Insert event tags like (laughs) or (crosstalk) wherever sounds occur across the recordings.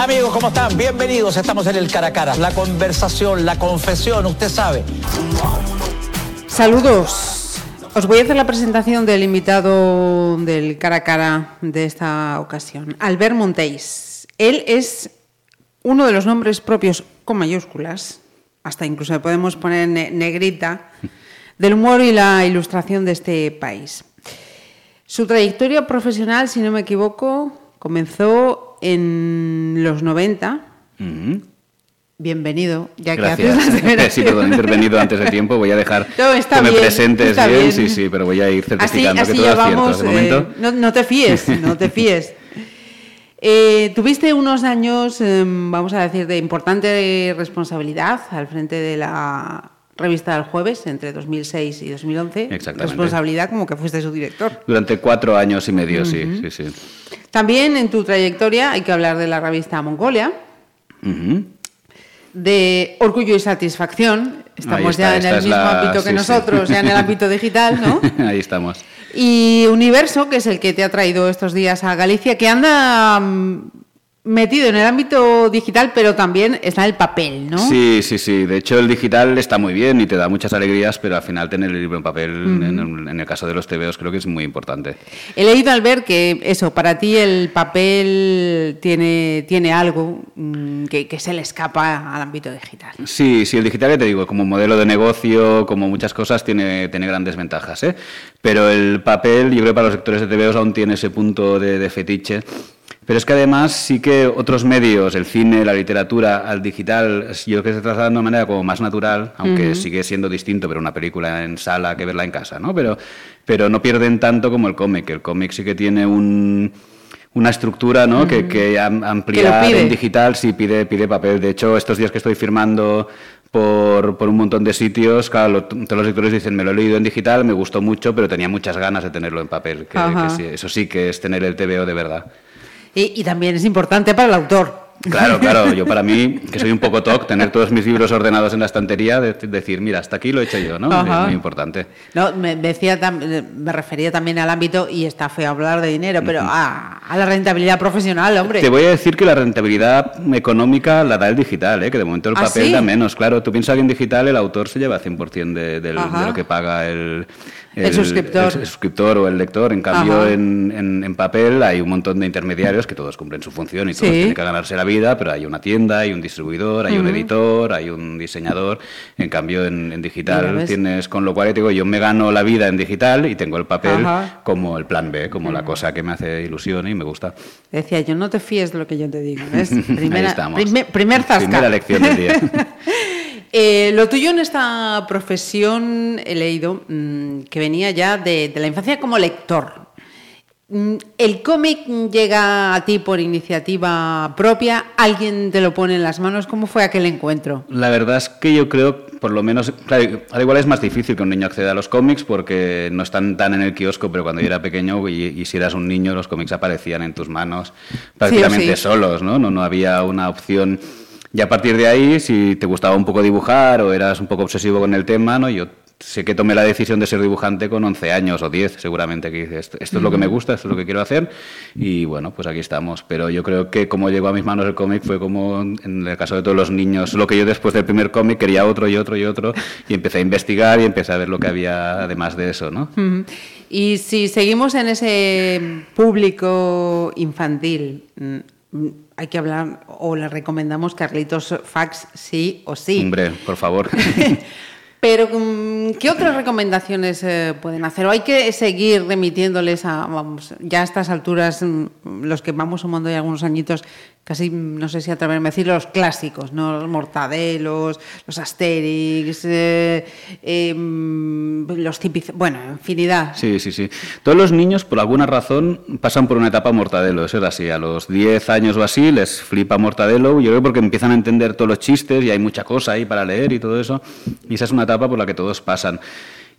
Amigos, ¿cómo están? Bienvenidos. Estamos en el cara a cara. La conversación, la confesión, usted sabe. Saludos. Os voy a hacer la presentación del invitado del cara a cara de esta ocasión, Albert Montéis. Él es uno de los nombres propios con mayúsculas, hasta incluso le podemos poner negrita, del humor y la ilustración de este país. Su trayectoria profesional, si no me equivoco, comenzó en los 90. Bienvenido, ya que haces la (laughs) Sí, he intervenido antes de tiempo, voy a dejar (laughs) que me presentes bien, sí, sí, pero voy a ir certificando que todo es cierto. Eh, no, te fíes, (laughs) no te fíes. Eh, tuviste unos años, em, vamos a decir, de importante responsabilidad al frente de la revista del jueves entre 2006 y 2011. Exactamente. Responsabilidad como que fuiste su director. Durante cuatro años y medio, sí, sí, sí. También en tu trayectoria hay que hablar de la revista Mongolia de orgullo y satisfacción. Estamos ya en el mismo ámbito que nosotros, ya en el ámbito digital, ¿no? (laughs) Ahí estamos. Y Universo, que es el que te ha traído estos días a Galicia, que anda mm, metido en el ámbito digital, pero también está el papel, ¿no? Sí, sí, sí. De hecho, el digital está muy bien y te da muchas alegrías, pero al final tener el libro en papel, en, el caso de los TVOs, creo que es muy importante. He leído al ver que eso, para ti el papel tiene, tiene algo mm, que, que, se le escapa al ámbito digital. Sí, sí, el digital, ya te digo, como modelo de negocio, como muchas cosas, tiene, tiene grandes ventajas, ¿eh? Pero el papel, yo creo que para los sectores de TVOs aún tiene ese punto de, de fetiche pero es que además sí que otros medios, el cine, la literatura, al digital, yo creo que se trata de una manera como más natural, aunque sigue siendo distinto ver una película en sala que verla en casa, ¿no? Pero, pero no pierden tanto como el cómic. El cómic sí que tiene un una estructura ¿no? que, que ampliar en digital sí pide, pide papel. De hecho, estos días que estoy firmando por, por un montón de sitios, claro, todos los lectores dicen, me lo he leído en digital, me gustó mucho, pero tenía muchas ganas de tenerlo en papel. Que, eso sí que es tener el TVO de verdad. Y, también es importante para el autor. Claro, (laughs) claro. Yo para mí, que soy un poco toc, tener todos mis libros ordenados en la estantería, decir, mira, hasta aquí lo he hecho yo, ¿no? Es muy importante. No, me, decía, me refería también al ámbito, y está feo hablar de dinero, pero a, la rentabilidad profesional, hombre. Te voy a decir que la rentabilidad económica la da el digital, ¿eh? que de momento el ¿Ah, papel da menos. Claro, tú piensas que en digital el autor se lleva 100% de, de lo que paga el el, suscriptor. El, suscriptor o el lector. En cambio, en, en, papel hay un montón de intermediarios que todos cumplen su función y todos tienen que ganarse la vida, pero hay una tienda, hay un distribuidor, hay un editor, hay un diseñador. En cambio, en, digital tienes, con lo cual te digo, yo me gano la vida en digital y tengo el papel como el plan B, como la cosa que me hace ilusión y me gusta. Decía yo, no te fíes de lo que yo te digo. ¿ves? (laughs) Primera, primer zasca. Primera lección del día. (laughs) Eh, lo tuyo en esta profesión he leído mm, que venía ya de, la infancia como lector. Mm, ¿El cómic llega a ti por iniciativa propia? ¿Alguien te lo pone en las manos? ¿Cómo fue aquel encuentro? La verdad es que yo creo, por lo menos, claro, al igual es más difícil que un niño acceda a los cómics porque no están tan en el kiosco, pero cuando yo era pequeño y, si eras un niño, los cómics aparecían en tus manos prácticamente solos, ¿no? ¿no? No había una opción y a partir de ahí, si te gustaba un poco dibujar o eras un poco obsesivo con el tema, ¿no? Yo sé que tomé la decisión de ser dibujante con 11 años o 10, seguramente, que esto, esto es lo que me gusta, esto es lo que quiero hacer, y bueno, pues aquí estamos. Pero yo creo que como llegó a mis manos el cómic fue como, en el caso de todos los niños, lo que yo después del primer cómic quería otro y otro y otro, y empecé a investigar y empecé a ver lo que había además de eso, ¿no? Y si seguimos en ese público infantil, mm, hay que hablar o le recomendamos Carlitos Fax sí o sí. Hombre, por favor. (laughs) Pero, mm, ¿qué otras recomendaciones eh, pueden hacer? ¿O hay que seguir remitiéndoles a, vamos, ya a estas alturas, mm, los que vamos sumando ya algunos añitos, casi, no sé si atreverme a decir, los clásicos, ¿no? Los mortadelos, los asterix, eh, em, los típicos, bueno, infinidad. Sí, sí, sí. Todos los niños, por alguna razón, pasan por una etapa mortadelo, eso es así. A los 10 años o así les flipa mortadelo, yo creo porque empiezan a entender todos los chistes y hay mucha cosa ahí para leer y todo eso. Y esa es una etapa por la que todos pasan.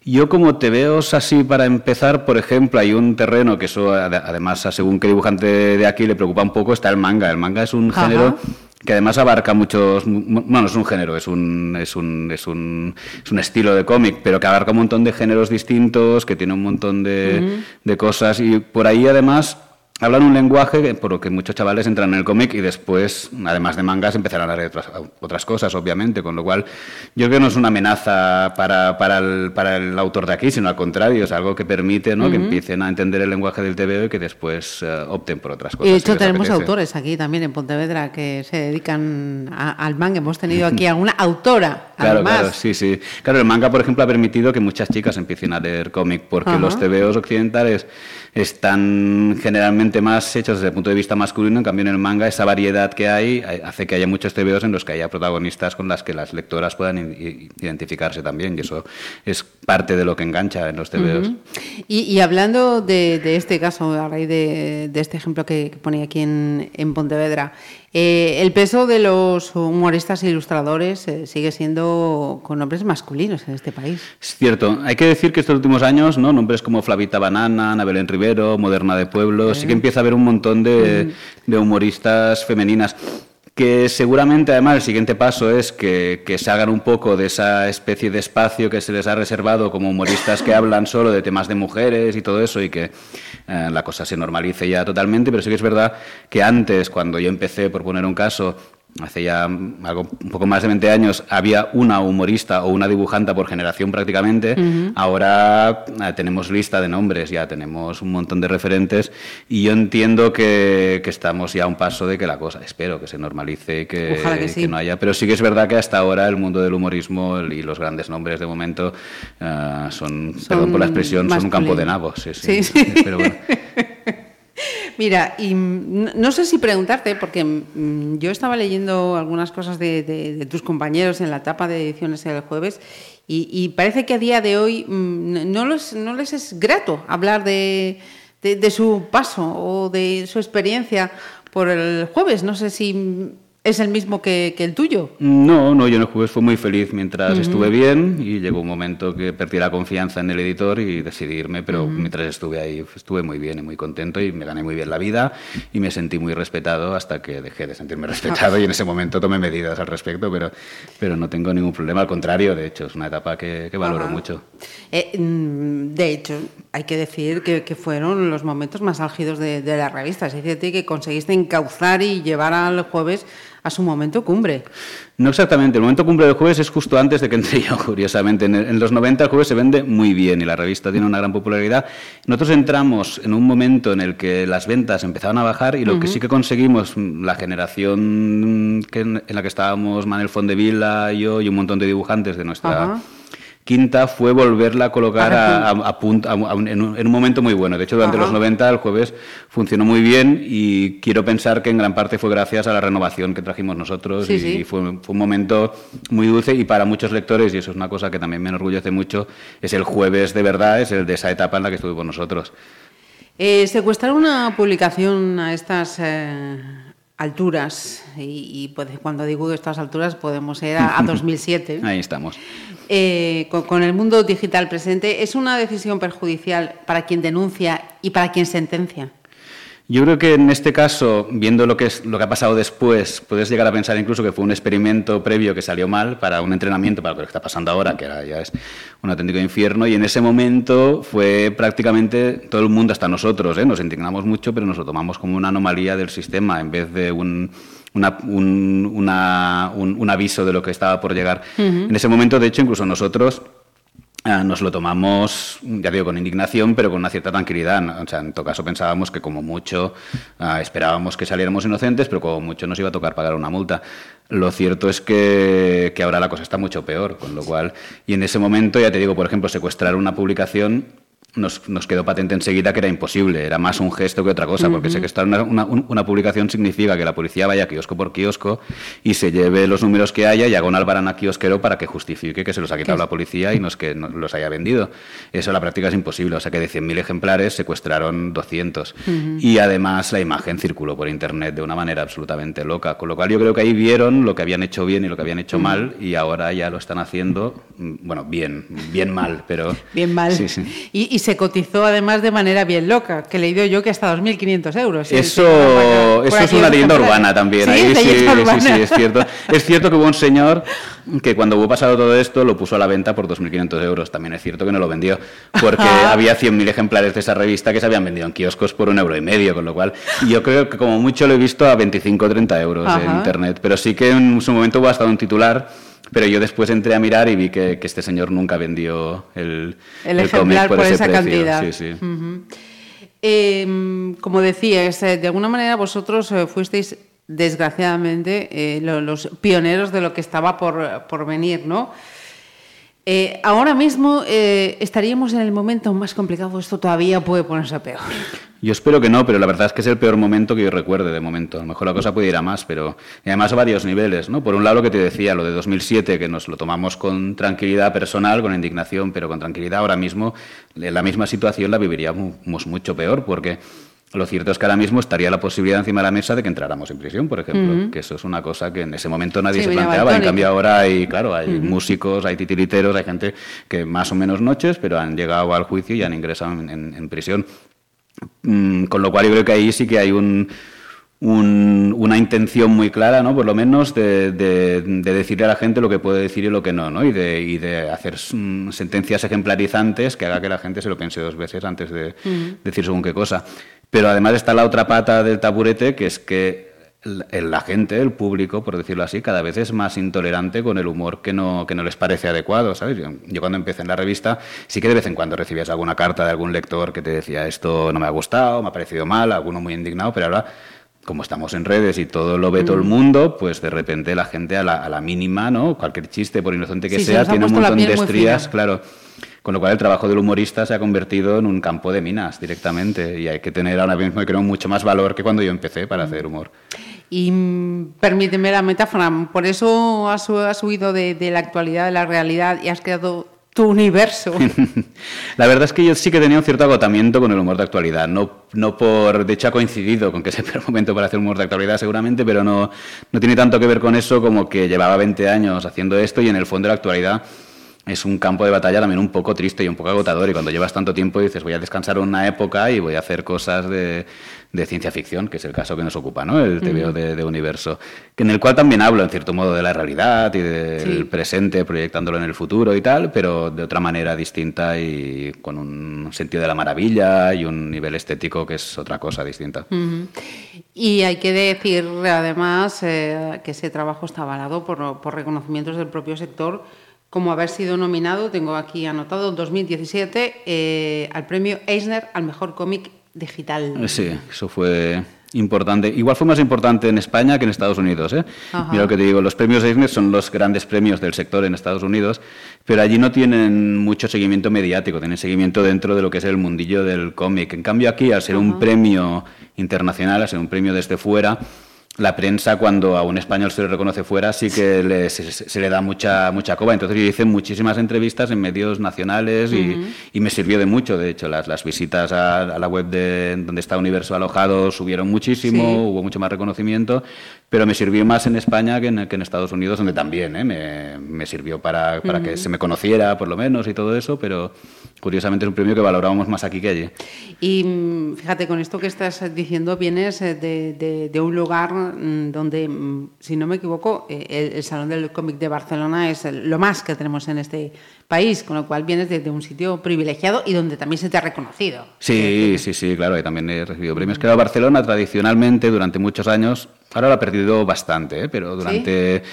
Yo como te veo así para empezar, por ejemplo, hay un terreno que eso además según qué dibujante de aquí le preocupa un poco, está el manga. El manga es un género que además abarca muchos, bueno, es un género, es un, es un, es un, es un estilo de cómic, pero que abarca un montón de géneros distintos, que tiene un montón de, de cosas y por ahí además hablan un lenguaje por lo que muchos chavales entran en el cómic y después, además de mangas, empezarán a leer otras, otras cosas, obviamente, con lo cual yo creo que no es una amenaza para, para, el, para el autor de aquí, sino al contrario, es algo que permite ¿no? que empiecen a entender el lenguaje del TVO y que después uh, opten por otras cosas. Y de hecho tenemos autores aquí también en Pontevedra que se dedican a, al manga. Hemos tenido aquí a una autora. (laughs) Claro, además. claro, sí, sí. Claro, el manga, por ejemplo, ha permitido que muchas chicas empiecen a leer cómic, porque los TVOs occidentales están generalmente más hechos desde el punto de vista masculino, en cambio en el manga esa variedad que hay hace que haya muchos TVOs en los que haya protagonistas con las que las lectoras puedan identificarse también, y eso es parte de lo que engancha en los TVOs. Ujú. y, y hablando de, de este caso, a raíz de, de este ejemplo que, que ponía aquí en, en Pontevedra, eh, el peso de los humoristas e ilustradores eh, sigue siendo con nombres masculinos en este país. Es cierto, hay que decir que estos últimos años, ¿no? nombres como Flavita Banana, Ana Belén Rivero, Moderna de Pueblo, sí que empieza a haber un montón de, de humoristas femeninas que seguramente además el siguiente paso es que, que se hagan un poco de esa especie de espacio que se les ha reservado como humoristas que hablan solo de temas de mujeres y todo eso y que eh, la cosa se normalice ya totalmente, pero sí que es verdad que antes, cuando yo empecé, por poner un caso, hace ya algo, un poco más de 20 años, había una humorista o una dibujanta por generación prácticamente. Ahora eh, tenemos lista de nombres, ya tenemos un montón de referentes y yo entiendo que, que estamos ya a un paso de que la cosa, espero que se normalice y que, que no haya. Pero sí que es verdad que hasta ahora el mundo del humorismo y los grandes nombres de momento eh, son, perdón por la expresión, son un campo de nabos. Sí, sí. Sí, sí. Pero bueno. (laughs) Mira, y no- sé si preguntarte, porque yo estaba leyendo algunas cosas de, tus compañeros en la etapa de ediciones el jueves y, parece que a día de hoy no, les, no les es grato hablar de, de- su paso o de su experiencia por el jueves. No sé si es el mismo que, que el tuyo. No, no, yo en el jueves fui muy feliz mientras estuve bien y llegó un momento que perdí la confianza en el editor y decidí irme, pero mientras estuve ahí estuve muy bien y muy contento y me gané muy bien la vida y me sentí muy respetado hasta que dejé de sentirme (laughs) respetado y en ese momento tomé medidas al respecto, pero, pero no tengo ningún problema, al contrario, de hecho, es una etapa que, que valoro mucho. Eh, mm, de hecho, hay que decir que, que fueron los momentos más álgidos de, de la revista. Es decir, que conseguiste encauzar y llevar al jueves a su momento cumbre. No exactamente, el momento cumple del jueves es justo antes de que entre yo, (laughs) curiosamente. En, el- en los 90 el jueves se vende muy bien y la revista tiene una gran popularidad. Nosotros entramos en un momento en el que las ventas empezaban a bajar y lo que sí que conseguimos, la generación que en, la que estábamos Manuel Fondevila, yo y un montón de dibujantes de nuestra... Quinta fue volverla a colocar a, a- a punto- a un- en, un, en un momento muy bueno. De hecho, durante Ajá. los 90 el jueves funcionó muy bien y quiero pensar que en gran parte fue gracias a la renovación que trajimos nosotros Sí, y, sí. fue, fue un momento muy dulce y para muchos lectores, y eso es una cosa que también me enorgullece mucho, es el jueves de verdad, es el de esa etapa en la que estuvimos nosotros. Eh, secuestrar una publicación a estas eh, alturas, y, y puede- cuando digo estas alturas podemos ir a, a (laughs) 2007, Ahí estamos. Eh, con, el mundo digital presente, ¿es una decisión perjudicial para quien denuncia y para quien sentencia? Yo creo que en este caso, viendo lo que, es, lo que ha pasado después, puedes llegar a pensar incluso que fue un experimento previo que salió mal para un entrenamiento para lo que está pasando ahora, que ya es un auténtico infierno, y en ese momento fue prácticamente todo el mundo, hasta nosotros, ¿eh? nos indignamos mucho, pero nos lo tomamos como una anomalía del sistema en vez de un, una- un, una- un- un aviso de lo que estaba por llegar. En ese momento, de hecho, incluso nosotros... Ah, nos lo tomamos, ya digo, con indignación, pero con una cierta tranquilidad. O sea, en todo caso pensábamos que como mucho ah, esperábamos que saliéramos inocentes, pero como mucho nos iba a tocar pagar una multa. Lo cierto es que, que ahora la cosa está mucho peor, con lo cual, y en ese momento, ya te digo, por ejemplo, secuestrar una publicación nos, nos quedó patente enseguida que era imposible, era más un gesto que otra cosa, porque secuestrar una, una, un- una publicación significa que la policía vaya kiosco por kiosco y se lleve los números que haya y haga un albarán kiosquero para que justifique que se los ha quitado la policía y no es que no los haya vendido. Eso a la práctica es imposible, o sea que de 100.000 ejemplares secuestraron 200. Y además la imagen circuló por internet de una manera absolutamente loca, con lo cual yo creo que ahí vieron lo que habían hecho bien y lo que habían hecho mal y ahora ya lo están haciendo, mm, bueno, bien, bien mal, pero... Bien mal. Sí, sí. Y, y, se cotizó además de manera bien loca, que le leído yo que hasta 2.500 euros. Eso, eso es una leyenda urbana también. ¿Sí? sí, sí, sí, es cierto. Es cierto que hubo un señor que cuando hubo pasado todo esto lo puso a la venta por 2.500 euros. También es cierto que no lo vendió, porque (laughs) había 100.000 ejemplares de esa revista que se habían vendido en kioscos por un euro y medio, con lo cual yo creo que como mucho lo he visto a 25 o 30 euros en Internet. Pero sí que en su momento hubo hasta un titular pero yo después entré a mirar y vi que, este señor nunca vendió el, el, ejemplar por, esa cantidad. Em, como decías, eh, de alguna manera vosotros eh, fuisteis, desgraciadamente, eh, los pioneros de lo que estaba por, por venir, ¿no? ahora mismo estaríamos en el momento más complicado, esto todavía puede ponerse peor. Yo espero que no, pero la verdad es que es el peor momento que yo recuerde de momento. A lo mejor la cosa puede ir a más, pero y además a varios niveles, ¿no? Por un lado lo que te decía, lo de 2007, que nos lo tomamos con tranquilidad personal, con indignación, pero con tranquilidad. Ahora mismo, la misma situación la viviríamos mucho peor, porque lo cierto es que ahora mismo estaría la posibilidad encima de la mesa de que entráramos en prisión, por ejemplo, que eso es una cosa que en ese momento nadie se planteaba. En cambio ahora hay, claro, hay músicos, hay titiriteros, hay gente que más o menos noches, pero han llegado al juicio y han ingresado en prisión. Mm, con lo cual yo creo que ahí sí que hay un, una intención muy clara, ¿no? por lo menos, de, decirle a la gente lo que puede decir y lo que no, ¿no? Y, de, y de hacer mm, sentencias ejemplarizantes que haga que la gente se lo piense dos veces antes de decir según qué cosa. Pero además está la otra pata del taburete, que es que la gente, el público, por decirlo así, cada vez es más intolerante con el humor que no, que no les parece adecuado, ¿sabes? Yo, cuando empecé en la revista sí que de vez en cuando recibías alguna carta de algún lector que te decía esto no me ha gustado, me ha parecido mal, alguno muy indignado, pero ahora como estamos en redes y todo lo ve todo el mm. mundo, pues de repente la gente a la, a la mínima, ¿no? Cualquier chiste, por inocente que sea, tiene un montón de estrías, claro. Con lo cual el trabajo del humorista se ha convertido en un campo de minas directamente y hay que tener ahora mismo, creo, mucho más valor que cuando yo empecé para hacer humor. Y permíteme la metáfora, por eso has, has huido de, la actualidad, de la realidad y has creado tu universo. (laughs) la verdad es que yo sí que tenía un cierto agotamiento con el humor de actualidad. No, no por, de hecho ha coincidido con que es el peor momento para hacer humor de actualidad seguramente, pero no, no tiene tanto que ver con eso como que llevaba 20 años haciendo esto y en el fondo de la actualidad es un campo de batalla también un poco triste y un poco agotador. Y cuando llevas tanto tiempo dices, voy a descansar una época y voy a hacer cosas de, de ciencia ficción, que es el caso que nos ocupa, ¿no? El TVO de, Universo, que en el cual también hablo, en cierto modo, de la realidad y del presente, proyectándolo en el futuro y tal, pero de otra manera distinta y con un sentido de la maravilla y un nivel estético que es otra cosa distinta. Y hay que decir, además, eh, que ese trabajo está avalado por, por reconocimientos del propio sector como haber sido nominado, tengo aquí anotado, en 2017 eh, al premio Eisner al mejor cómic digital. Sí, eso fue importante. Igual fue más importante en España que en Estados Unidos. ¿eh? Mira lo que te digo, los premios Eisner son los grandes premios del sector en Estados Unidos, pero allí no tienen mucho seguimiento mediático, tienen seguimiento dentro de lo que es el mundillo del cómic. En cambio aquí, al ser un premio internacional, al ser un premio desde fuera, la prensa cuando a un español se le reconoce fuera sí que se, le da mucha mucha coba. Entonces yo hice muchísimas entrevistas en medios nacionales y, me sirvió de mucho. De hecho, las, las visitas a, la web de donde está Universo alojado subieron muchísimo, hubo mucho más reconocimiento, pero me sirvió más en España que en, que en Estados Unidos, donde también ¿eh? me, me, sirvió para, para que se me conociera por lo menos y todo eso, pero curiosamente es un premio que valorábamos más aquí que allí. Y mm, fíjate, con esto que estás diciendo, vienes eh, de, de, un lugar mm, donde, mm, si no me equivoco, eh, el, Salón del Cómic de Barcelona es lo más que tenemos en este país, con lo cual vienes de, un sitio privilegiado y donde también se te ha reconocido. Sí, sí, sí, claro, también he recibido premios. Creo Barcelona tradicionalmente, durante muchos años, ahora lo ha perdido bastante, ¿eh? pero durante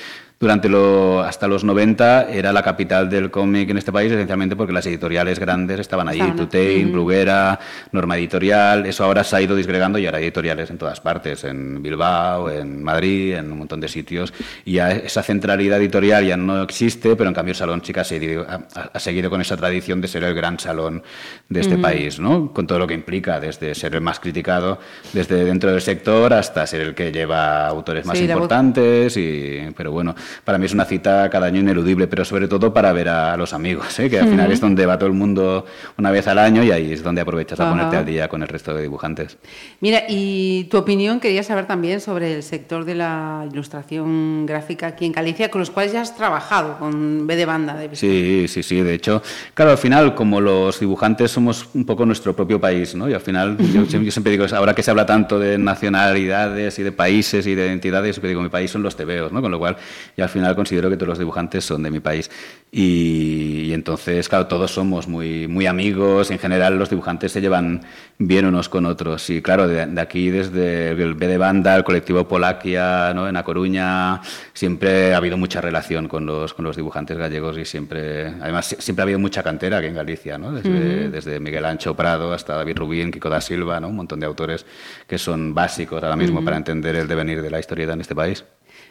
durante lo, hasta los 90 era la capital del cómic en este país, esencialmente porque las editoriales grandes estaban allí, Tutein, Bruguera, Norma Editorial, eso ahora se ha ido disgregando y ahora hay editoriales en todas partes, en Bilbao, en Madrid, en un montón de sitios, y ya esa centralidad editorial ya no existe, pero en cambio el Salón Chica ha seguido, ha, seguido con esa tradición de ser el gran salón de este país, ¿no? con todo lo que implica, desde ser el más criticado desde dentro del sector hasta ser el que lleva autores más importantes, y, pero bueno, para mí es una cita cada año ineludible, pero sobre todo para ver a, los amigos, ¿eh? que al final es donde va todo el mundo una vez al año y ahí es donde aprovechas a ponerte al día con el resto de dibujantes. Mira, y tu opinión quería saber también sobre el sector de la ilustración gráfica aquí en Galicia, con los cuales ya has trabajado, con B de banda. De sí, sí, sí, de hecho, claro, al final, como los dibujantes somos un poco nuestro propio país, ¿no? Y al final, yo, siempre digo, ahora que se habla tanto de nacionalidades y de países y de identidades, siempre digo, mi país son los tebeos, ¿no? Con lo cual, yo al final considero que todos los dibujantes son de mi país. Y, entonces, claro, todos somos muy, muy amigos, en general los dibujantes se llevan bien unos con otros. Y claro, de, aquí, desde el B de Banda, el colectivo Polaquia, ¿no? en A Coruña, siempre ha habido mucha relación con los, con los dibujantes gallegos y siempre, además, siempre ha habido mucha cantera aquí en Galicia, ¿no? desde, desde Miguel Ancho Prado hasta David Rubín, Kiko da Silva, ¿no? un montón de autores que son básicos ahora mismo para entender el devenir de la historieta en este país.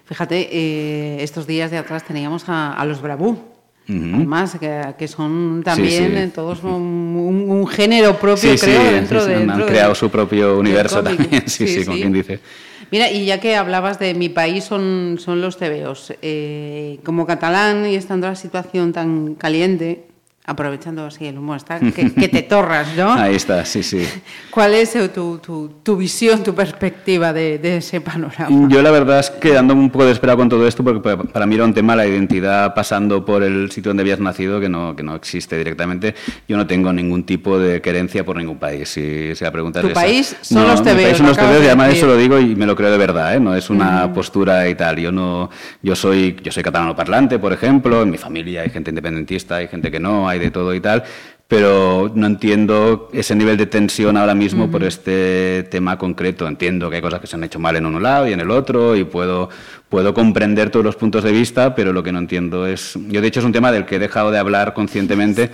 Fíjate, eh, estos días de atrás teníamos a, los Bravú. Además, que, son también todos un, género propio, creo, dentro de. han creado su propio universo también, (laughs) sí, sí, como quien dice. Mira, y ya que hablabas de mi país, son, son los tebeos. Eh, como catalán y estando la situación tan caliente, aprovechando así el humor, está, (laughs) que, te torras, ¿no? Ahí está, sí, sí. (laughs) ¿Cuál es eh, tu, tu, visión, tu perspectiva de, ese panorama? Yo la verdad es que ando un poco desesperado con todo esto porque para mí era un tema la identidad pasando por el sitio donde habías nacido que no, que no existe directamente. Yo no tengo ningún tipo de querencia por ningún país. Si, si la pregunta ¿Tu es país son los Mi país son los TVOs y además eso lo digo y me lo creo de verdad, ¿eh? no es una postura y tal. Yo, no, yo, soy, yo soy catalano parlante, por ejemplo, en mi familia hay gente independentista, hay gente que no, hay de todo y tal, pero no entiendo ese nivel de tensión ahora mismo por este tema concreto. Entiendo que hay cosas que se han hecho mal en uno lado y en el otro y puedo, puedo comprender todos los puntos de vista, pero lo que no entiendo es... Yo de hecho es un tema del que he dejado de hablar conscientemente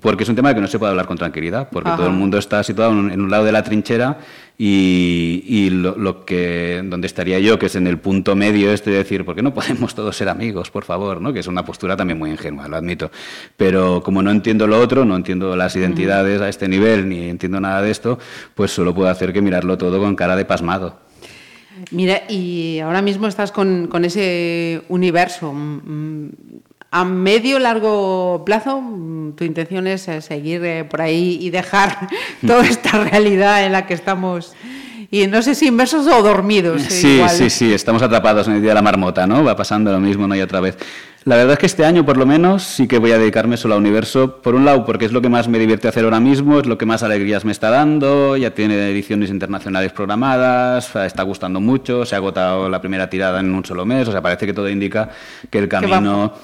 porque es un tema del que no se puede hablar con tranquilidad, porque todo el mundo está situado en un lado de la trinchera y, lo, que donde estaría yo, que es en el punto medio este de decir, ¿por qué no podemos todos ser amigos, por favor? ¿no? Que es una postura también muy ingenua, lo admito. Pero como no entiendo lo otro, no entiendo las identidades a este nivel, ni entiendo nada de esto, pues solo puedo hacer que mirarlo todo con cara de pasmado. Mira, y ahora mismo estás con, con ese universo. Mm, a medio largo plazo, mm, tu intención es eh, seguir eh, por ahí y dejar (laughs) toda esta realidad en la que estamos. Y no sé si inmersos o dormidos. Eh, sí, sí, sí, estamos atrapados en el día de la marmota, ¿no? Va pasando lo mismo una y otra vez. La verdad es que este año, por lo menos, sí que voy a dedicarme solo a Universo. Por un lado, porque es lo que más me divierte hacer ahora mismo, es lo que más alegrías me está dando. Ya tiene ediciones internacionales programadas, está gustando mucho, se ha agotado la primera tirada en un solo mes. O sea, parece que todo indica que el camino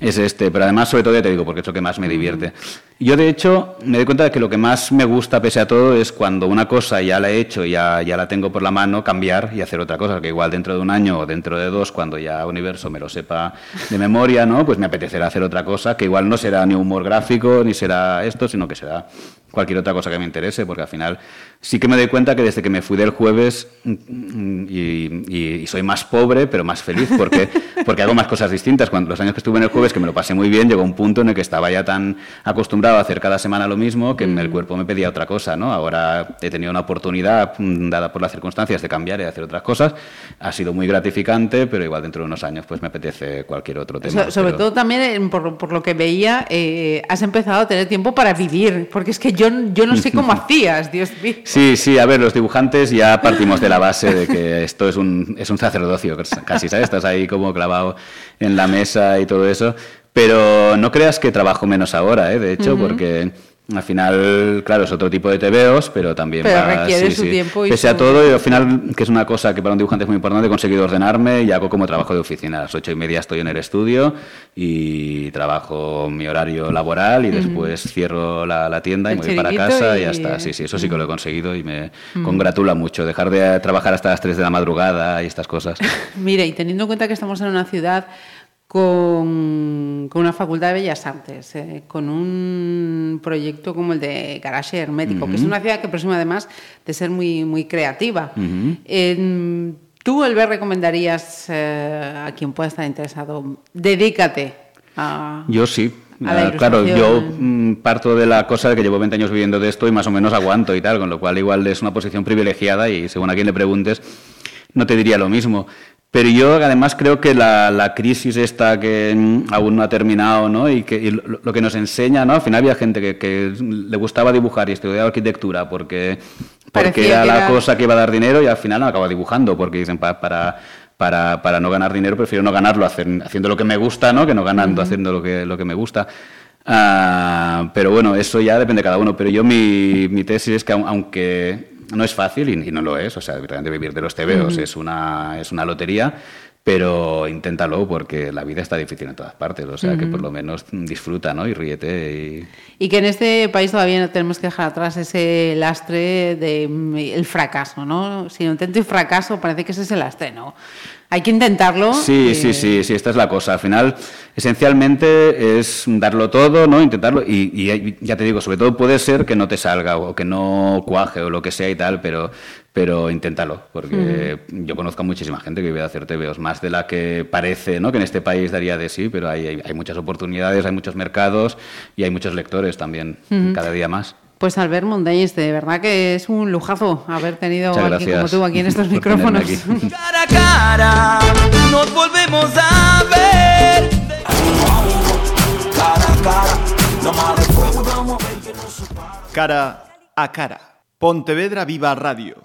es este, pero además sobre todo ya te digo, porque es lo que más me divierte. Yo de hecho me doy cuenta de que lo que más me gusta pese a todo es cuando una cosa ya la he hecho, ya, ya la tengo por la mano, cambiar y hacer otra cosa, que igual dentro de un año o dentro de dos, cuando ya Universo me lo sepa de memoria, ¿no? pues me apetecerá hacer otra cosa, que igual no será ni humor gráfico, ni será esto, sino que será cualquier otra cosa que me interese, porque al final sí que me doy cuenta que desde que me fui del jueves mm, y, soy más pobre, pero más feliz, porque, porque hago más cosas distintas. Cuando los años que estuve en el que me lo pasé muy bien, llegó un punto en el que estaba ya tan acostumbrado a hacer cada semana lo mismo que el mm. cuerpo me pedía otra cosa. ¿no? Ahora he tenido una oportunidad, mm, dada por las circunstancias, de cambiar y de hacer otras cosas. Ha sido muy gratificante, pero igual dentro de unos años pues me apetece cualquier otro tema. sobre todo también, por, por, lo que veía, eh, has empezado a tener tiempo para vivir, porque es que yo, yo no sé cómo (laughs) hacías, Dios mío. Sí, sí, a ver, los dibujantes ya (laughs) partimos de la base de que esto es un, es un sacerdocio, casi, ¿sabes? Estás ahí como clavado en la mesa y todo eso. Pero no creas que trabajo menos ahora, ¿eh? De hecho, porque al final, claro, es otro tipo de tebeos, pero también pero requiere su tiempo y Pese a todo, y al final, que es una cosa que para un dibujante es muy importante, he conseguido ordenarme y hago como trabajo de oficina. A las ocho y media estoy en el estudio y trabajo mi horario laboral y después cierro la, tienda y me voy para casa y... ya está. Sí, sí, eso sí que lo he conseguido y me congratula mucho. Dejar de trabajar hasta las tres de la madrugada y estas cosas. (laughs) Mira, y teniendo en cuenta que estamos en una ciudad con, una facultad de Bellas Artes, eh, con un proyecto como el de Garage Hermético, que es una ciudad que presume además de ser muy, muy creativa. ¿Tú, Elber, recomendarías eh, a quien pueda estar interesado, dedícate a... Yo sí, ah, claro, yo mm, parto de la cosa de que llevo 20 años viviendo de esto y más o menos aguanto y tal, con lo cual igual es una posición privilegiada y según a quien le preguntes no te diría lo mismo. Pero yo además creo que la, la crisis esta que mm, aún no ha terminado, ¿no? Y, que, y lo, lo que nos enseña, ¿no? Al final había gente que, que le gustaba dibujar y estudiaba arquitectura porque, porque era la cosa que iba a dar dinero y al final no acaba dibujando porque dicen pa- para, para, para no ganar dinero prefiero no ganarlo hacer- haciendo lo que me gusta, ¿no? Que no ganando haciendo lo que, lo que me gusta. Ah, pero bueno, eso ya depende de cada uno. Pero yo mi, mi tesis es que aun- aunque no es fácil y, y no lo es, o sea, realmente vivir de los tebeos es, una, es una lotería, pero inténtalo porque la vida está difícil en todas partes, o sea, que por lo menos disfruta, ¿no? Y ríete y... Y que en este país todavía no tenemos que dejar atrás ese lastre del fracaso, ¿no? Si no intento y fracaso, parece que ese es el lastre, ¿no? Hay que intentarlo. Sí, eh, sí, sí, sí, esta es la cosa. Al final, esencialmente es darlo todo, ¿no? Intentarlo. Y, y ya te digo, sobre todo puede ser que no te salga o que no cuaje o lo que sea y tal, pero, pero inténtalo. Porque yo conozco a muchísima gente que vive de hacer TVOs, más de la que parece, ¿no? Que en este país daría de sí, pero hay, hay, hay muchas oportunidades, hay muchos mercados y hay muchos lectores también, cada día más. Pues Albert Montañez, de verdad que es un lujazo haber tenido a alguien como tú aquí en (laughs) estos micrófonos. (laughs) Cara a cara, nos volvemos a ver. Cara a cara. Pontevedra Viva Radio.